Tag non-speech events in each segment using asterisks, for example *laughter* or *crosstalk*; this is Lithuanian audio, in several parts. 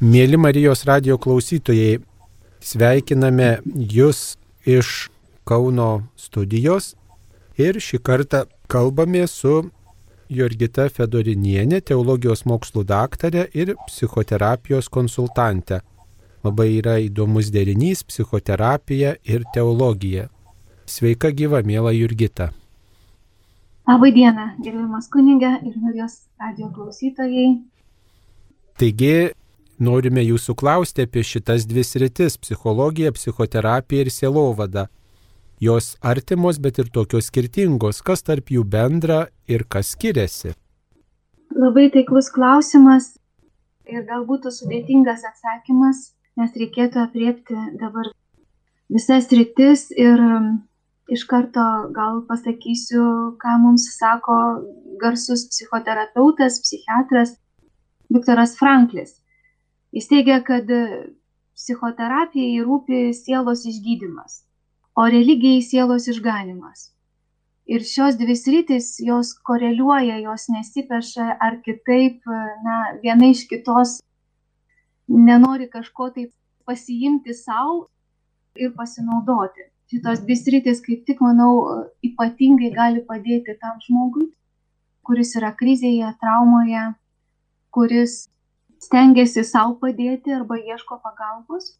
Mėly Marijos radio klausytojai, sveikiname Jūs iš Kauno studijos ir šį kartą kalbame su Jurgita Fedorinienė, teologijos mokslų daktarė ir psichoterapijos konsultantė. Labai yra įdomus derinys - psichoterapija ir teologija. Sveika gyva, mėla Jurgita. Labą dieną, gerbiamas kunigė ir Marijos radio klausytojai. Taigi, norime jūsų klausti apie šitas dvi sritis - psichologiją, psichoterapiją ir sielovada. Jos artimos, bet ir tokios skirtingos. Kas tarp jų bendra ir kas skiriasi? Labai taiklus klausimas ir galbūt sudėtingas atsakymas, nes reikėtų apriepti dabar visas rytis ir um, iš karto gal pasakysiu, ką mums sako garsus psichoterapeutas, psichiatras Viktoras Franklis. Jis teigia, kad psichoterapijai rūpi sielos išgydymas, o religijai sielos išganimas. Ir šios dvi sritis, jos koreliuoja, jos nesipeša ar kitaip, na, viena iš kitos nenori kažko taip pasiimti savo ir pasinaudoti. Šitos dvi sritis, kaip tik, manau, ypatingai gali padėti tam žmogui, kuris yra krizėje, traumoje, kuris stengiasi savo padėti arba ieško pagalbos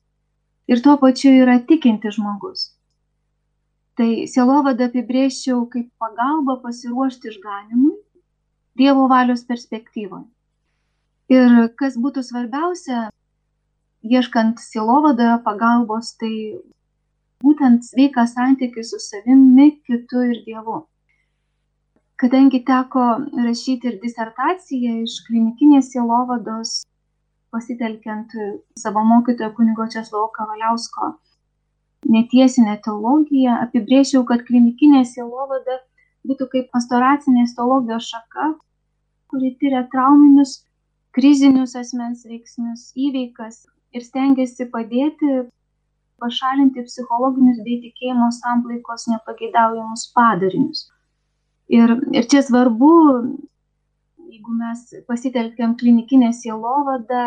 ir tuo pačiu yra tikinti žmogus. Tai sielovada apibrėžčiau kaip pagalba pasiruošti išganimui Dievo valios perspektyvoje. Ir kas būtų svarbiausia, ieškant sielovadoje pagalbos, tai būtent sveikas santykis su savimi, kitu ir Dievu kadangi teko rašyti ir disertaciją iš klinikinės sielovados pasitelkiant savo mokytojo kunigo Česlovo Kavaliausko netiesinę teologiją, apibrėžiau, kad klinikinė sielovada būtų kaip pastoracinės teologijos šaka, kuri tyria trauminius, krizinius asmens veiksnius, įveikas ir stengiasi padėti pašalinti psichologinius bei tikėjimo samplaikos nepageidaujamus padarinius. Ir, ir čia svarbu jeigu mes pasitelkiam klinikinę sielovadą,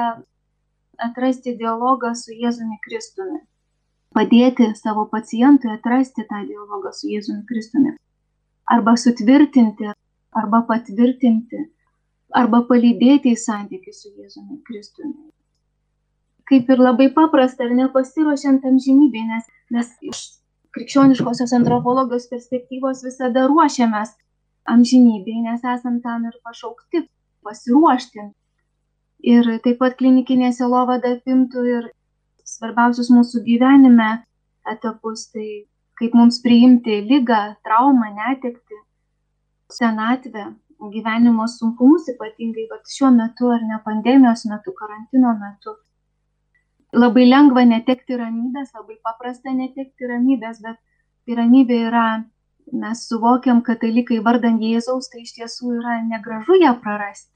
atrasti dialogą su Jėzumi Kristumi. Padėti savo pacientui atrasti tą dialogą su Jėzumi Kristumi. Arba sutvirtinti, arba patvirtinti, arba palydėti į santykių su Jėzumi Kristumi. Kaip ir labai paprasta, ar nepasiruošiant amžinybė, nes mes iš krikščioniškosios antropologijos perspektyvos visada ruošiamės amžinybei, nes esam tam ir pašaukti pasiruošti. Ir taip pat klinikinė sielovada apimtų ir svarbiausius mūsų gyvenime etapus, tai kaip mums priimti lygą, traumą, netekti, senatvę, gyvenimo sunkumus, ypatingai šiuo metu ar ne pandemijos metu, karantino metu. Labai lengva netekti ramybės, labai paprasta netekti ramybės, bet tai ramybė yra mes suvokiam katalikai vardan Jėzaus, tai iš tiesų yra negražu ją prarasti.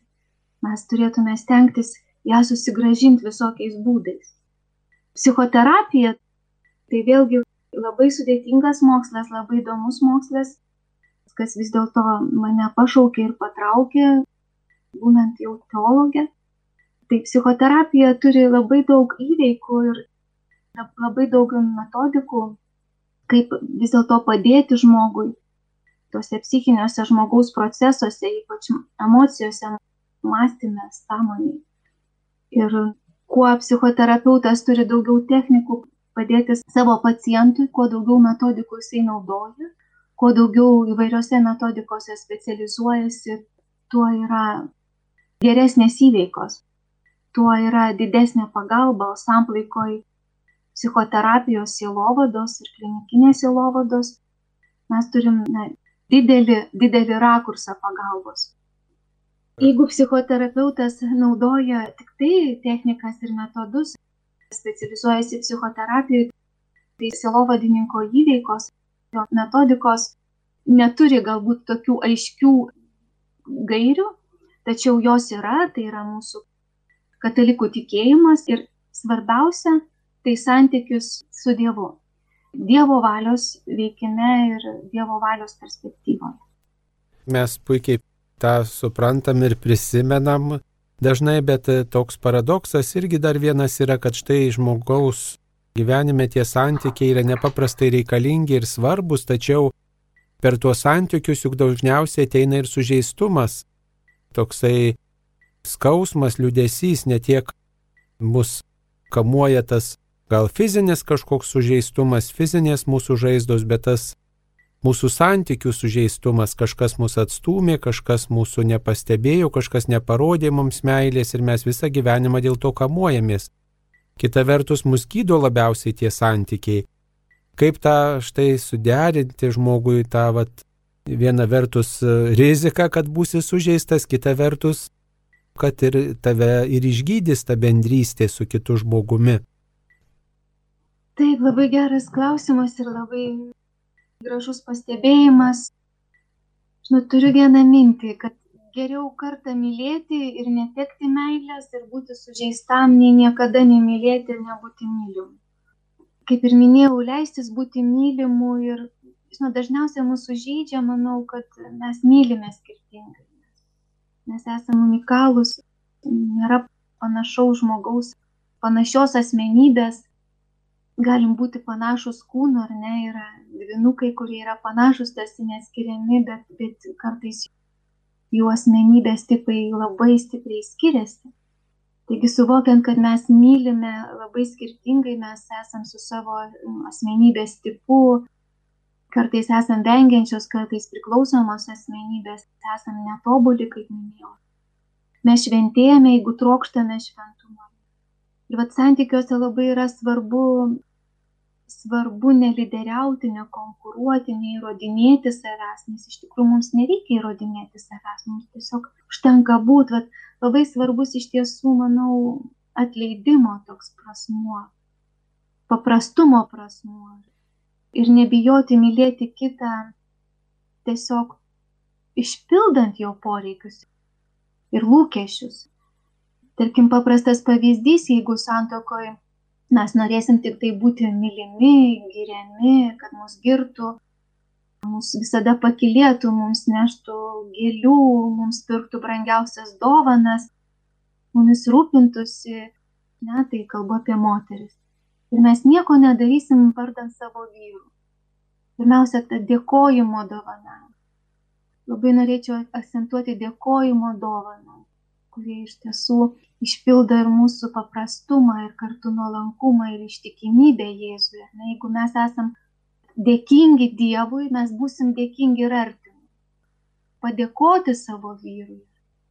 Mes turėtume stengtis ją susigražinti visokiais būdais. Psichoterapija tai vėlgi labai sudėtingas mokslas, labai įdomus mokslas, kas vis dėlto mane pašaukė ir patraukė, būnant jau teologė. Tai psichoterapija turi labai daug įveikų ir labai daug metodikų, kaip vis dėlto padėti žmogui tuose psichiniuose žmogaus procesuose, ypač emocijose, mąstymė, sąmonė. Ir kuo psichoterapeutas turi daugiau technikų padėti savo pacientui, kuo daugiau metodikų jisai naudoja, kuo daugiau įvairiose metodikose specializuojasi, tuo yra geresnės įveikos, tuo yra didesnė pagalba, o samplaikoj psichoterapijos sielovados ir klinikinės sielovados mes turim na, didelį, didelį rakursą pagalbos. Jeigu psichoterapeutas naudoja tik tai technikas ir metodus, specializuojasi psichoterapijoje, tai sielovadininko įveikos, jo metodikos neturi galbūt tokių aiškių gairių, tačiau jos yra, tai yra mūsų katalikų tikėjimas ir svarbiausia, tai santykius su Dievu. Dievo valios veikime ir Dievo valios perspektyvoje. Mes puikiai tą suprantam ir prisimenam, dažnai, bet toks paradoksas irgi dar vienas yra, kad štai žmogaus gyvenime tie santykiai yra nepaprastai reikalingi ir svarbus, tačiau per tuos santykius juk dažniausiai ateina ir sužeistumas. Toksai skausmas, liudesys, ne tiek mus kamuoja tas gal fizinis kažkoks sužeistumas, fizinės mūsų žaizdos, bet tas mūsų santykių sužeistumas, kažkas mus atstūmė, kažkas mūsų nepastebėjo, kažkas neparodė mums meilės ir mes visą gyvenimą dėl to kamuojamės. Kita vertus, mus gydo labiausiai tie santykiai. Kaip tą štai suderinti žmogui tą vat, viena vertus riziką, kad būsi sužeistas, kita vertus, kad ir tave ir išgydys ta bendrystė su kitu žmogumi. Taip, labai geras klausimas ir labai gražus pastebėjimas. Žinau, turiu vieną mintį, kad geriau kartą mylėti ir netekti meilės ir būti sužeistam, nei niekada nemylėti ir nebūti mylimu. Kaip ir minėjau, leistis būti mylimu ir, žinau, dažniausiai mūsų žydžia, manau, kad mes mylime skirtingai. Mes esame unikalūs, nėra panašaus žmogaus, panašios asmenybės, galim būti panašus kūnu, ar ne, yra dvinukai, kurie yra panašus, tarsi neskiriami, bet, bet kartais jų asmenybės tipai labai stipriai skiriasi. Taigi suvokiant, kad mes mylime labai skirtingai, mes esam su savo asmenybės tipu, kartais esam vengiančios, kartais priklausomos asmenybės, esam netobuli, kaip minėjau. Mes šventėjame, jeigu trokštame šventumo. Ir vad santykiuose labai yra svarbu svarbu nelideriauti, nekonkuruoti, neįrodinėti savęs, nes iš tikrųjų mums nereikia įrodinėti savęs, mums tiesiog užtenka būti, labai svarbus iš tiesų, manau, atleidimo toks prasmuo, paprastumo prasmuo ir nebijoti mylėti kitą tiesiog išpildant jo poreikius ir lūkesčius. Tarkim, paprastas pavyzdys, jeigu santokoje mes norėsim tik tai būti mylimi, giriami, kad mus girtų, mus visada pakilėtų, mums neštų gėlių, mums pirktų brangiausias dovanas, mumis rūpintųsi, ne, tai kalba apie moteris. Ir mes nieko nedarysim vardant savo vyrų. Pirmiausia, ta dėkojimo dovana. Labai norėčiau akcentuoti dėkojimo dovaną, kurie iš tiesų išpildo ir mūsų paprastumą ir kartu nuolankumą ir ištikimybę Jėzui. Na, jeigu mes esam dėkingi Dievui, mes busim dėkingi ir artimui. Padėkoti savo vyrui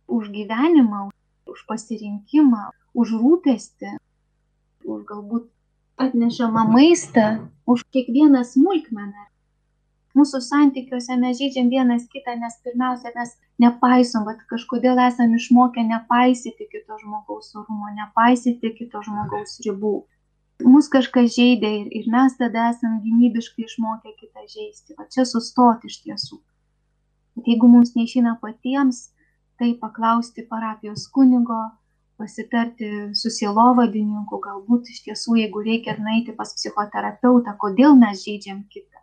už gyvenimą, už pasirinkimą, už rūpestį, už galbūt atnešamą maistą, už kiekvieną smulkmeną mūsų santykiuose mes žaidžiam vienas kitą, nes pirmiausia, mes nepaisom, bet kažkodėl esame išmokę nepaisyti kito žmogaus orumo, nepaisyti kito žmogaus ribų. Mūsų kažkas žaidė ir, ir mes tada esame gynybiškai išmokę kitą žaisti. Va čia sustoti iš tiesų. Bet jeigu mums neišina patiems, tai paklausti parapijos kunigo, pasitarti su sielovadininku, galbūt iš tiesų, jeigu reikia nueiti pas psichoterapeutą, kodėl mes žaidžiam kitą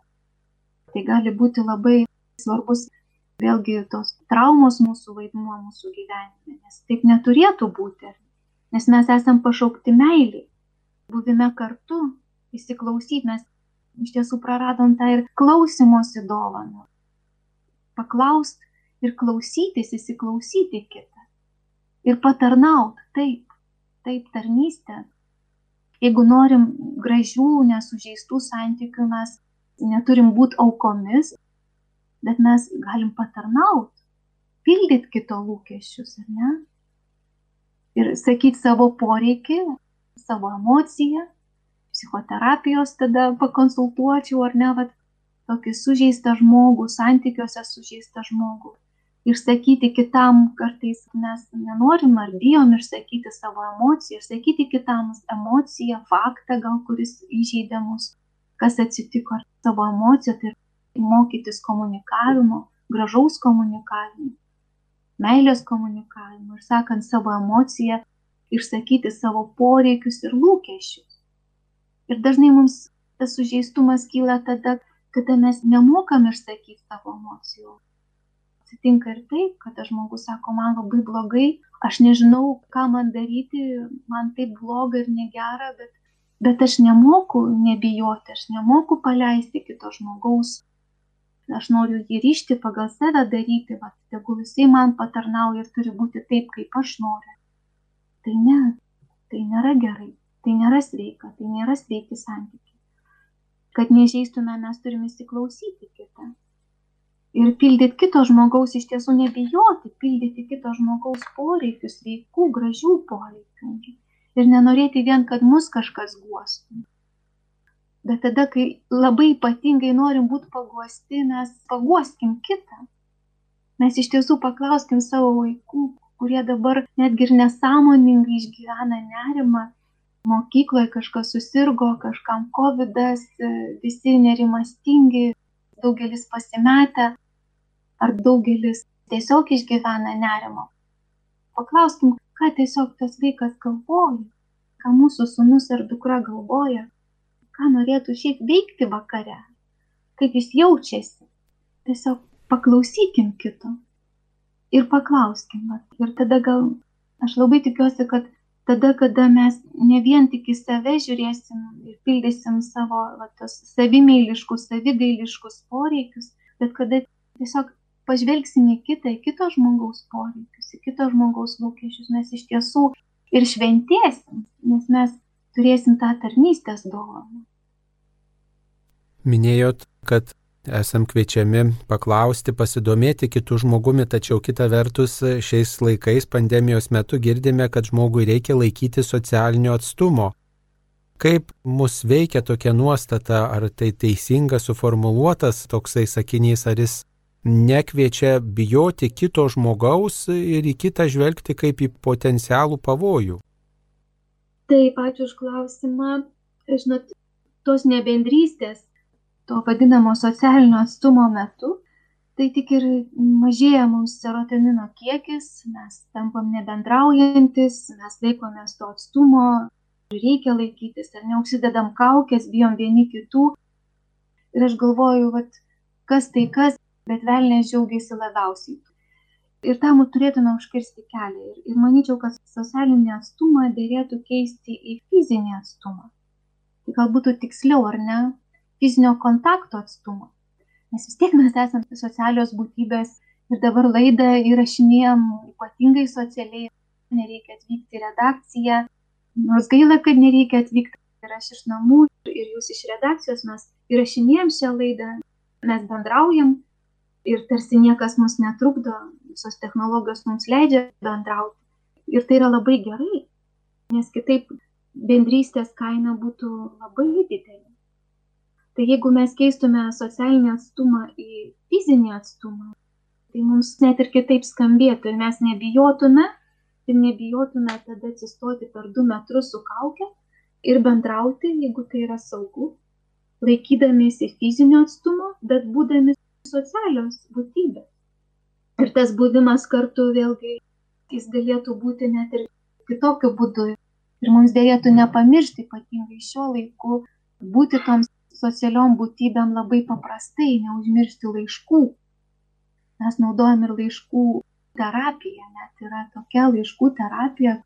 tai gali būti labai svarbus vėlgi tos traumos mūsų vaidmuo mūsų gyvenime, nes taip neturėtų būti, nes mes esam pašaukti meiliai, buvime kartu, įsiklausyti, mes iš tiesų praradom tą ir klausimosi dovaną. Paklaust ir klausytis, įsiklausyti kitą. Ir patarnaut, taip, taip tarnystė. Jeigu norim gražių, nesužeistų santykių, mes neturim būti aukomis, bet mes galim patarnauti, pildyti kito lūkesčius, ar ne? Ir sakyti savo poreikį, savo emociją, psichoterapijos tada pakonsultuočiau, ar ne, vat, tokį sužeistą žmogų, santykiuose sužeistą žmogų. Ir sakyti kitam, kartais mes nenorim ar bijom išsakyti savo emociją, išsakyti kitam emociją, faktą gal, kuris įžeidė mus kas atsitiko savo emociją, tai mokytis komunikavimo, gražaus komunikavimo, meilės komunikavimo ir sakant savo emociją, išsakyti savo poreikius ir lūkesčius. Ir dažnai mums tas sužeistumas kyla tada, kada mes nemokam išsakyti savo emocijų. atsitinka ir taip, kad tas žmogus sako, man labai blogai, aš nežinau, ką man daryti, man taip bloga ir negera, bet, bet aš nemoku nebijoti, aš nemoku paleisti kito žmogaus. Aš noriu jį ryšti pagal save daryti, va, tegul jisai man patarnauja ir turi būti taip, kaip aš noriu. Tai ne, tai nėra gerai, tai nėra sveika, tai nėra sveiki santykiai. Kad nežeistume, mes turime įsiklausyti kitą ir pildyti kito žmogaus, iš tiesų nebijoti pildyti kito žmogaus poreikius, veikų, gražių poreikių. Ir nenorėti vien, kad mus kažkas guostų. Bet tada, kai labai ypatingai norim būti paguosti, mes paguoskim kitą. Mes iš tiesų paklauskim savo vaikų, kurie dabar netgi ir nesąmoningai išgyvena nerimą. Mokykloje kažkas susirgo, kažkam COVID, visi nerimastingi, daugelis pasimetę, ar daugelis tiesiog išgyvena nerimo. Paklauskim, ką tiesiog tas vaikas galvoja, ką mūsų sunus ar dukra galvoja, ką norėtų šiaip veikti vakare, kaip jis jaučiasi. Tiesiog paklausykim kito ir paklauskim. Ir tada gal aš labai tikiuosi, kad tada, kada mes ne vien tik į save žiūrėsim ir pildysim savo va, tos savimėliškus, savigailiškus poreikius, bet kada tiesiog pažvelgsim į kitą, į kito žmogaus poreikius, į kito žmogaus lūkesčius, mes iš tiesų ir šventėsim, nes mes turėsim tą tarnystės dovaną. Minėjot, kad esam kviečiami paklausti, pasidomėti kitų žmogumi, tačiau kita vertus šiais laikais pandemijos metu girdime, kad žmogui reikia laikyti socialinio atstumo. Kaip mus veikia tokia nuostata, ar tai teisinga suformuluotas toksai sakinys, ar jis nekviečia bijoti kito žmogaus ir į kitą žvelgti kaip į potencialų pavojų. Taip, ačiū už klausimą. Žinot, tos nebendrystės, to vadinamo socialinio atstumo metu, tai tik ir mažėja mums serotonino kiekis, mes tampam nebendraujantis, mes laikomės to atstumo, reikia laikytis, ar neužsidedam kaukės, bijom vieni kitų. Ir aš galvoju, vat, kas tai kas, bet velnės džiaugiasi labiausiai. Ir tam turėtume užkirsti kelią. Ir, ir manyčiau, kad socialinį atstumą dėlėtų keisti į fizinį atstumą. Tai gal būtų tiksliau, ar ne, fizinio kontakto atstumą. Nes vis tiek mes esame socialios būtybės ir dabar laidą įrašinėjom ypatingai socialiai, nereikia atvykti į redakciją, nors gaila, kad nereikia atvykti ir aš iš namų, ir jūs iš redakcijos mes įrašinėjom šią laidą, mes bendraujam, ir tarsi niekas mus netrukdo, visos technologijos mums leidžia bendrauti. Ir tai yra labai gerai, nes kitaip bendrystės kaina būtų labai didelė. Tai jeigu mes keistume socialinį atstumą į fizinį atstumą, tai mums net ir kitaip skambėtų ir mes nebijotume ir nebijotume tada atsistoti per du metrus su kauke ir bendrauti, jeigu tai yra saugu, laikydamiesi fizinio atstumo, bet būdami socialios būtybės. Ir tas buvimas kartu vėlgi, jis galėtų būti net ir kitokiu būdu. Ir mums dėlėtų nepamiršti, ypatingai šiuo laiku, būti toms socialiom būtybėm labai paprastai, neužmiršti laiškų. Mes naudojam ir laiškų terapiją, net yra tokia laiškų terapija,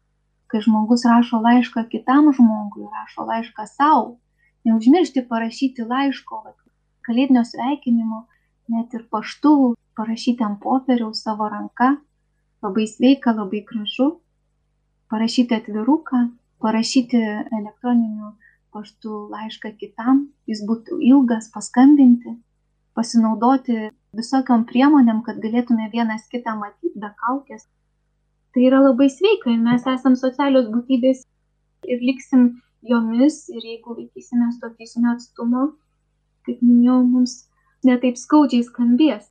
kai žmogus rašo laišką kitam žmogui, rašo laišką savo. Neužmiršti parašyti laiško, kalėdinio sveikinimo net ir paštu parašyti ant popieriaus savo ranka, labai sveika, labai gražu, parašyti atviruką, parašyti elektroniniu paštu laišką kitam, jis būtų ilgas, paskambinti, pasinaudoti visokiam priemonėm, kad galėtume vienas kitą matyti be kaukės. Tai yra labai sveika ir mes esam socialios būtybės ir liksim jomis. Ir jeigu laikysimės to fizinio atstumo, kaip minėjau, mums netaip skaudžiai skambės.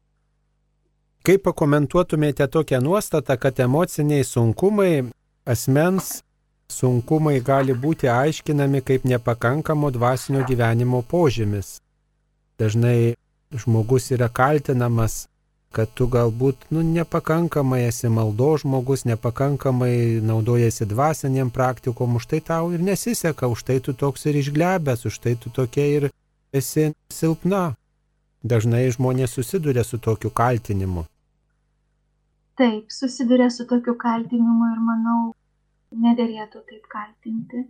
Kaip pakomentuotumėte tokią nuostatą, kad emociniai sunkumai, asmens sunkumai gali būti aiškinami kaip nepakankamo dvasinio gyvenimo požymis? Dažnai žmogus yra kaltinamas, kad tu galbūt nu, nepakankamai esi maldo žmogus, nepakankamai naudojasi dvasiniam praktikom, už tai tau ir nesiseka, už tai tu toks ir išglebęs, už tai tu tokia ir esi silpna. Dažnai žmonės susiduria su tokiu kaltinimu. taip, susiduria su tokiu kaltinimu ir manau, nederėtų taip kaltinti,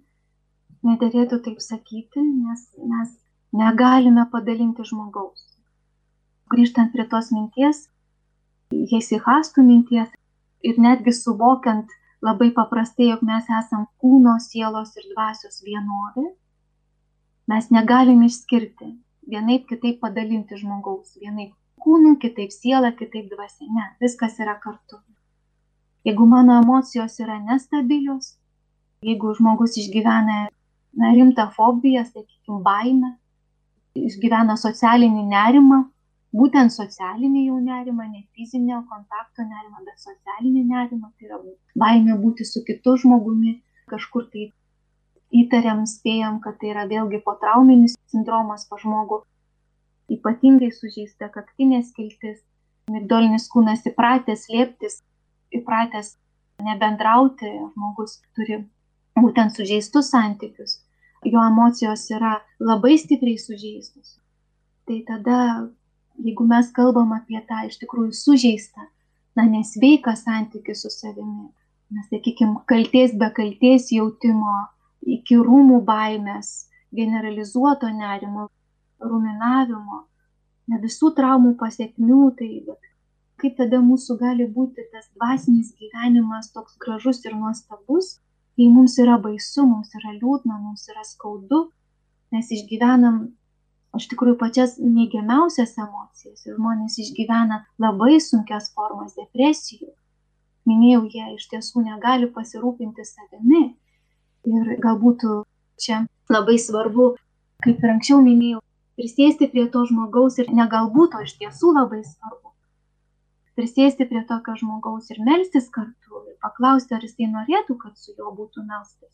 nederėtų taip sakyti, nes mes negalime padalinti žmogaus. Grįžtant prie tos minties, heisihastų minties ir netgi suvokiant labai paprastai, jog mes esam kūno, sielos ir dvasios vienovė, mes negalim išskirti, vienaip kitaip padalinti žmogaus, vienaip kūnų, kitaip siela, kitaip dvasia. Ne, viskas yra kartu. Jeigu mano emocijos yra nestabilios, jeigu žmogus išgyvena na, rimtą fobiją, sakykime, baimę, išgyvena socialinį nerimą, būtent socialinį jau nerimą, ne fizinio kontakto nerimą, bet socialinį nerimą, tai yra baimė būti su kitu žmogumi, kažkur tai įtariam, spėjam, kad tai yra vėlgi potrauminis sindromas pa žmogų, ypatingai sužeista kaktinė skiltis, migdolinis kūnas įpratęs slėptis, įpratęs nebendrauti, žmogus turi būtent sužeistus santykius, jo emocijos yra labai stipriai sužeistos. Tai tada jeigu mes kalbam apie tą iš tikrųjų sužeistą, na, nesveiką santykių su savimi, na, sakykime, kalties be kalties jautimo, iki rūmų baimės, generalizuoto nerimo, ruminavimo, ne visų traumų pasiekmių, tai kaip tada mūsų gali būti tas dvasinis gyvenimas toks gražus ir nuostabus, kai mums yra baisu, mums yra liūdna, mums yra skaudu, mes išgyvenam iš tikrųjų pačias neigiamiausias emocijas ir žmonės išgyvena labai sunkias formas depresijų. Minėjau, jie iš tiesų negali pasirūpinti savimi. Ir galbūt čia labai svarbu, kaip ir anksčiau minėjau, prisėsti prie to žmogaus ir negalbūt, o iš tiesų labai svarbu. Prisėsti prie tokio žmogaus ir melstis kartu ir paklausti, ar jisai norėtų, kad su juo būtų melstis.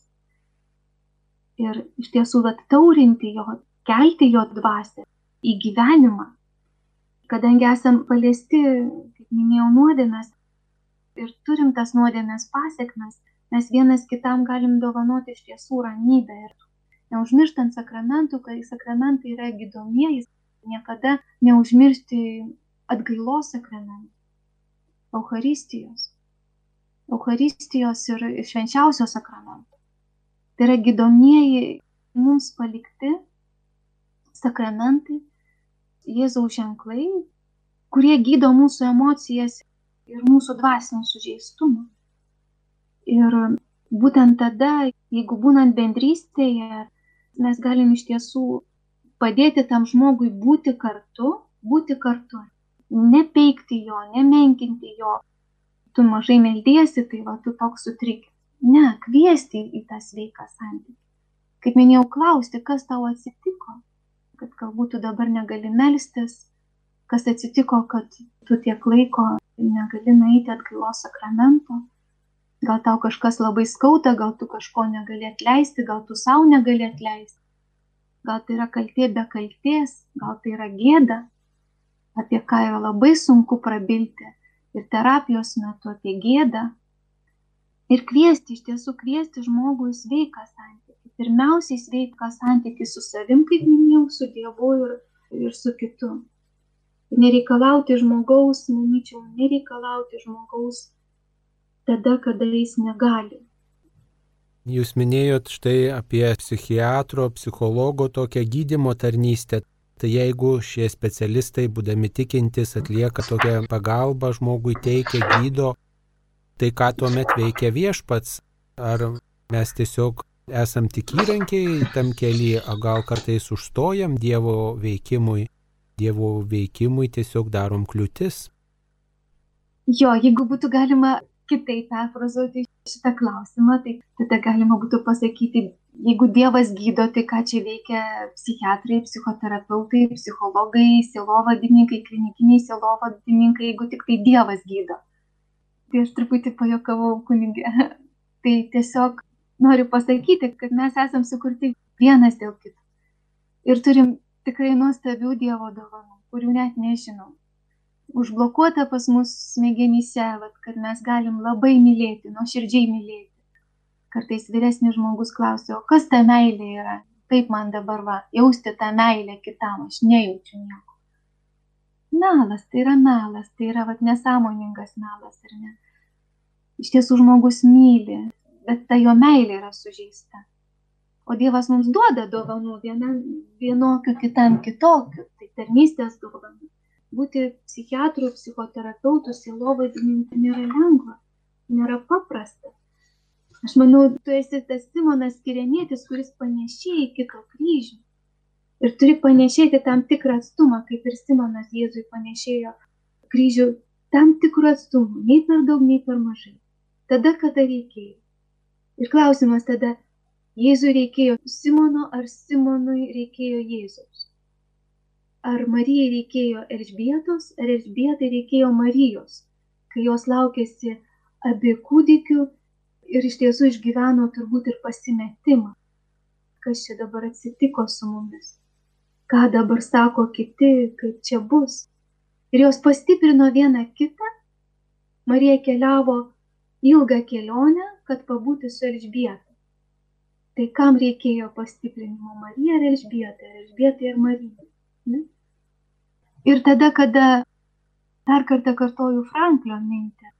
Ir iš tiesų, vat, taurinti jo kelti jo dvasę į gyvenimą. Kadangi esam paliesti, kaip minėjau, nuodėmės ir turim tas nuodėmės pasiekmes, mes vienas kitam galim dovanoti iš tiesų ramybę ir neužmirštant sakramentų, kai sakramentai yra gydomieji, niekada neužmiršti atgailos sakramentų, Euharistijos, Euharistijos ir švenčiausio sakramento. Tai yra gydomieji mums palikti sakramentai, Jėzaus ženklai, kurie gydo mūsų emocijas ir mūsų dvasinį sužeistumą. Ir būtent tada, jeigu būnant bendrystėje, mes galim iš tiesų padėti tam žmogui būti kartu, būti kartu, nepeikti jo, nemenkinti jo. Tu mažai meldiesi, tai va, tu toks sutrikęs. Ne, kviesti į tą sveiką santykį. Kaip minėjau, klausti, kas tau atsitiko, kad galbūt tu dabar negali melstis, kas atsitiko, kad tu tiek laiko negali nueiti atgailos sakramento, gal tau kažkas labai skauda, gal tu kažko negali atleisti, gal tu savo negali atleisti, gal tai yra kaltė be kaltės, gal tai yra gėda, apie ką yra labai sunku prabilti ir terapijos metu apie gėdą. Ir kviesti, iš tiesų kviesti žmogų į sveiką santykį pirmiausiai sveiką santykį su savim, kaip minėjau, su Dievu ir, ir su kitu. Nereikalauti žmogaus, manyčiau, nereikalauti žmogaus tada, kada jis negali. Jūs minėjot štai apie psichiatro, psichologo tokią gydimo tarnystę. Tai jeigu šie specialistai, būdami tikintis, atlieka tokią pagalbą žmogui, teikia gydo, tai ką tuomet veikia viešpats? Ar mes tiesiog esam tik įrankiai tam kelyje, o gal kartais užstojam Dievo veikimui, Dievo veikimui tiesiog darom kliūtis. Jo, jeigu būtų galima kitaip perfrazuoti šitą klausimą, tai tada galima būtų pasakyti, jeigu Dievas gydo, tai ką čia veikia psichiatrai, psichoterapeutai, psichologai, silovadininkai, klinikiniai silovadininkai, jeigu tik tai Dievas gydo. Tai aš truputį pajokavau kunigė. *laughs* Tai tiesiog noriu pasakyti, kad mes esam sukurti vienas dėl kito. Ir turim tikrai nuostabių Dievo dovanų, kurių net nežinom. Užblokuota pas mus smegenyse, vat, kad mes galim labai mylėti, nuoširdžiai mylėti. Kartais vyresnis žmogus klausia, o kas ta meilė yra? Kaip man dabar va, jausti tą meilę kitam, aš nejaučiu nieko. melas, tai yra melas, tai yra vat, nesąmoningas melas, ar ne? Iš tiesų žmogus myli, bet ta jo meilė yra sužeista. O Dievas mums duoda dovanų vienam, vienokių, kitam kitokių, tai tarnystės dovanų. Būti psichiatrų, psichoterapeutų, silovadininkų nėra lengva, nėra paprasta. Aš manau, tu esi tas Simonas Kirenietis, kuris panešė į kito kryžių. Ir turi panešėti tam tikrą atstumą, kaip ir Simonas Jėzui panešėjo kryžių tam tikrų atstumų, nei per daug, nei per mažai. Tada, kada reikėjo. Ir klausimas tada, Jėzui reikėjo Simono ar Simonui reikėjo Jėzaus? Ar Marijai reikėjo Elžbietos, ar Elžbietai reikėjo Marijos, kai jos laukėsi abi kūdikių ir iš tiesų išgyveno turbūt ir pasimetimą. Kas čia dabar atsitiko su mumis? Ką dabar sako kiti, kaip čia bus? Ir jos pastiprino vieną kitą. Marija keliavo ilgą kelionę, kad pabūti su Elžbieta. Tai kam reikėjo pastiprinimo Marija ar Elžbieta, Elžbieta ir Marija? Ne? Ir tada, kada dar kartą kartoju Franklio mintį,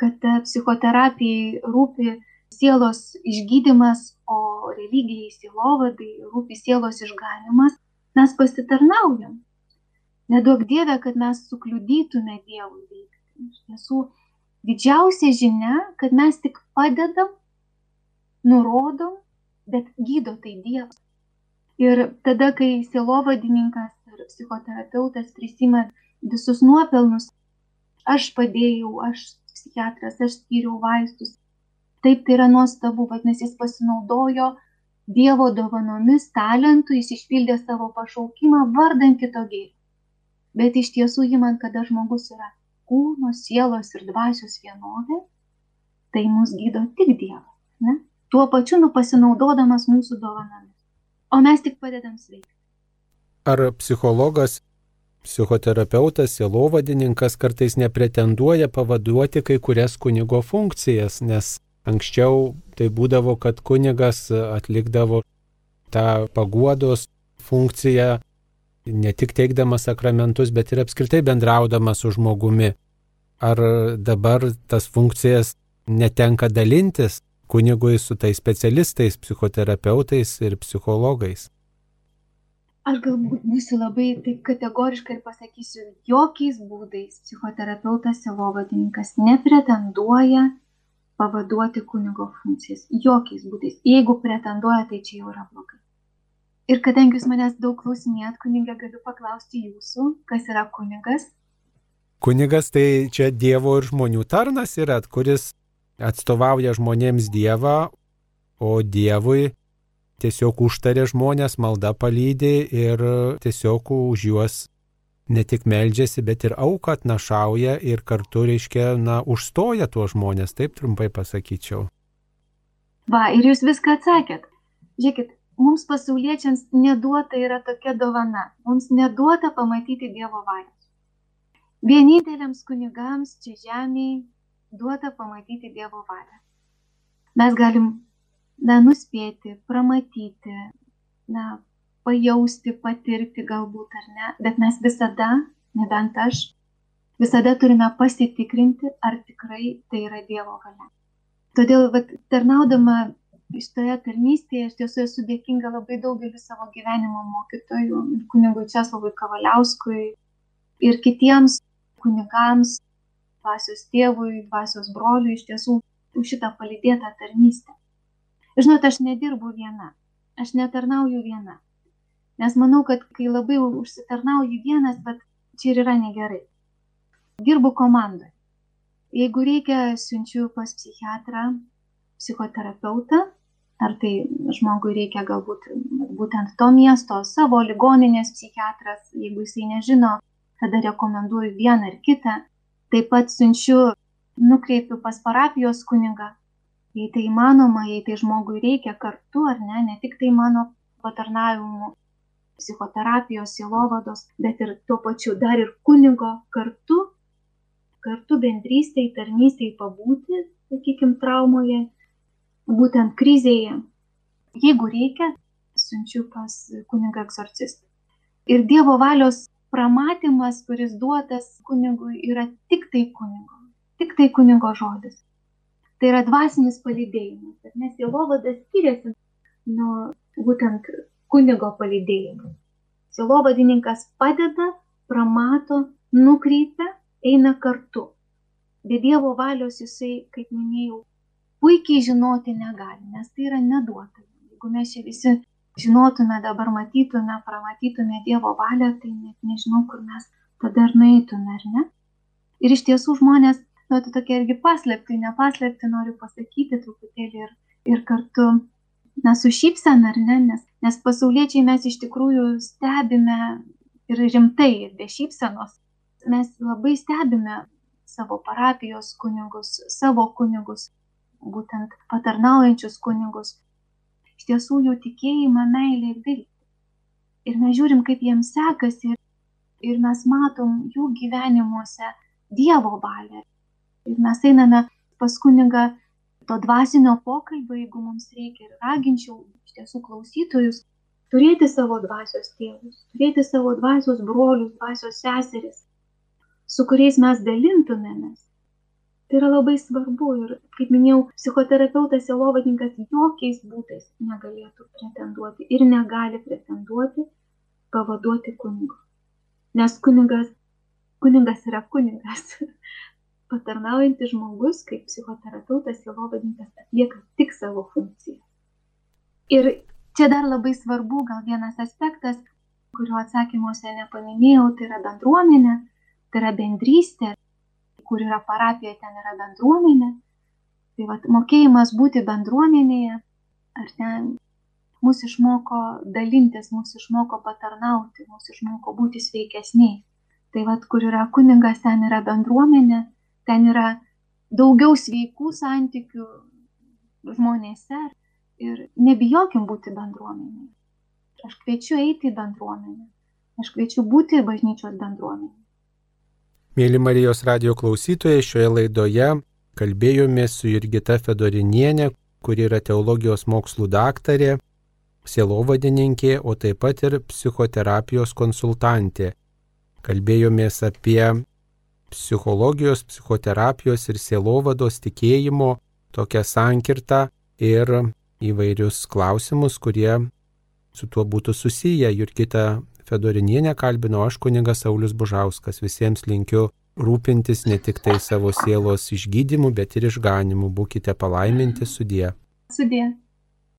kad psichoterapijai rūpi sielos išgydymas, o religijai sielovadai rūpi sielos išganimas, mes pasitarnaujam. Nedaug Dieve, kad mes sukliudytume Dievui veikti. Iš tiesų, didžiausia žinia, kad mes tik padedam, nurodom, bet gydo tai Dievas. Ir tada, kai sielovadininkas psichoterapeutas prisima visus nuopelnus, aš padėjau, aš psichiatras, aš skyriau vaistus. Taip tai yra nuostabu, vadinasi, jis pasinaudojo Dievo dovanomis, talentų, jis išpildė savo pašaukimą vardan kito gėrio. Bet iš tiesų jį man, kada žmogus yra kūno, sielos ir dvasios vienovė, tai mus gydo tik Dievas. Ne? Tuo pačiu nu pasinaudodamas mūsų dovanomis. O mes tik padedam sveikti. Ar psichologas psichoterapeutas, sielovadininkas kartais nepretenduoja pavaduoti kai kurias kunigo funkcijas, nes anksčiau tai būdavo, kad kunigas atlikdavo tą paguodos funkciją ne tik teikdamas sakramentus, bet ir apskritai bendraudamas su žmogumi. Ar dabar tas funkcijas netenka dalintis kunigui su tais specialistais, psichoterapeutais ir psichologais? Aš galbūt būsiu labai taip kategoriška ir pasakysiu, jokiais būdais psichoterapeutas, silovadininkas nepretenduoja pavaduoti kunigo funkcijas. Jokiais būdais. Jeigu pretenduoja, tai čia jau yra blogai. Ir kadangi jūs manęs daug klausinėt, kunigė, galiu paklausti jūsų, kas yra kunigas. Kunigas tai čia Dievo ir žmonių tarnas yra, kuris atstovauja žmonėms Dievą, o Dievui tiesiog užtarė žmonės, malda palydė ir tiesiog už juos ne tik meldžiasi, bet ir auką atnašauja ir kartu, reiškia, na, užstoja tuos žmonės, taip trumpai pasakyčiau. Va, ir jūs viską atsakėt. Žiūrėkit, mums pasauliečiams neduota yra tokia dovana. Mums neduota pamatyti Dievo valios. Vieninteliams kunigams čia žemėje duota pamatyti Dievo valią. Mes galim na, nuspėti, pramatyti, na, pajausti, patirti galbūt ar ne, bet mes visada, nebent aš, visada turime pasitikrinti, ar tikrai tai yra Dievo valia. Todėl, vat, tarnaudama šitoje tarnystėje, aš tiesų esu dėkinga labai daugeliu savo gyvenimo mokytojų, kunigui Česlovui Kavaliauskui ir kitiems kunigams, dvasios tėvui, dvasios broliui, iš tiesų už šitą palidėtą tarnystę. Žinot, aš nedirbu viena, aš netarnauju viena. Nes manau, kad kai labai užsitarnauju vienas, bet čia ir yra negerai. Dirbu komandoje. Jeigu reikia, siunčiu pas psichiatrą, psichoterapeutą, ar tai žmogui reikia galbūt būtent to miesto, savo ligoninės psichiatras, jeigu jisai nežino, tada rekomenduoju vieną ar kitą. Taip pat siunčiu, nukreipiu pas parapijos kunigą, jei tai įmanoma, jei tai žmogui reikia kartu ar ne, ne tik tai mano patarnavimu, psichoterapijos, silovados, bet ir tuo pačiu dar ir kunigo kartu, kartu bendrystėje, tarnystėje pabūti, sakykime, traumoje, būtent krizėje. Jeigu reikia, siunčiu pas kunigą egzorcistą. Ir Dievo valios pramatymas, kuris duotas kunigui, yra tik tai kunigo. Tik tai kunigo žodis. Tai yra dvasinis palydėjimas. Nes sielovadas skiriasi nuo būtent kunigo palydėjimo. Sielovadininkas padeda, pramato, nukreipia, eina kartu. Be Dievo valios jisai, kaip minėjau, puikiai žinoti negali, nes tai yra neduota. Jeigu mes čia visi žinotume, dabar matytume, pramatytume Dievo valią, tai net nežinau, kur mes tada ir nueitume, ar ne? Ir iš tiesų žmonės, nu, tai tokia irgi paslėpti, nepaslėpti noriu pasakyti truputėlį ir, ir kartu, na, su šypsena, ar ne, nes, nes pasauliečiai mes iš tikrųjų stebime ir rimtai, ir be šypsenos. Mes labai stebime savo parapijos kunigus, savo kunigus, būtent patarnaujančius kunigus, iš tiesų jų tikėjimą, meilę ir viltį. Ir mes žiūrim, kaip jiems sekasi ir, ir mes matom jų gyvenimuose Dievo valią. Ir mes einame pas kunigą to dvasinio pokalbio, jeigu mums reikia. Ir raginčiau iš tiesų klausytojus turėti savo dvasios tėvus, turėti savo dvasios brolius, dvasios seseris, su kuriais mes dalintumėmės Tai yra labai svarbu ir, kaip minėjau, psichoterapeutas sielovadininkas jokiais būdais negalėtų pretenduoti ir negali pretenduoti pavaduoti kunigo. Nes kunigas, kunigas yra kunigas. *laughs* Patarnaujantis žmogus, kaip psichoterapeutas sielovadininkas, atlieka tik savo funkciją. Ir čia dar labai svarbu, gal vienas aspektas, kurio atsakymuose nepaminėjau, tai yra bendruomenė, tai yra bendrystė, kur yra parapija, ten yra bendruomenė. Tai vat, mokėjimas būti bendruomenėje, ar ten mus išmoko dalintis, mus išmoko patarnauti, mus išmoko būti sveikesniai. Tai vad, kur yra kuningas, ten yra bendruomenė, ten yra daugiau sveikų santykių žmonėse ir nebijokim būti bendruomenėje. Aš kviečiu eiti į bendruomenę, aš kviečiu būti bažnyčios bendruomenė. Mėly Marijos radio klausytojai, šioje laidoje kalbėjome su Jurgita Fedorinienė, kuri yra teologijos mokslų daktarė, sielovadininkė, o taip pat ir psichoterapijos konsultantė. Kalbėjomės apie psichologijos, psichoterapijos ir sielovados tikėjimo tokią sankirtą ir įvairius klausimus, kurie su tuo būtų susiję. Jurgita Fedorinienę kalbino aš kunigas Saulis Bužauskas. Visiems linkiu rūpintis ne tik tai savo sielos išgydymu, bet ir išganimu. Būkite palaiminti sudie. Sudie.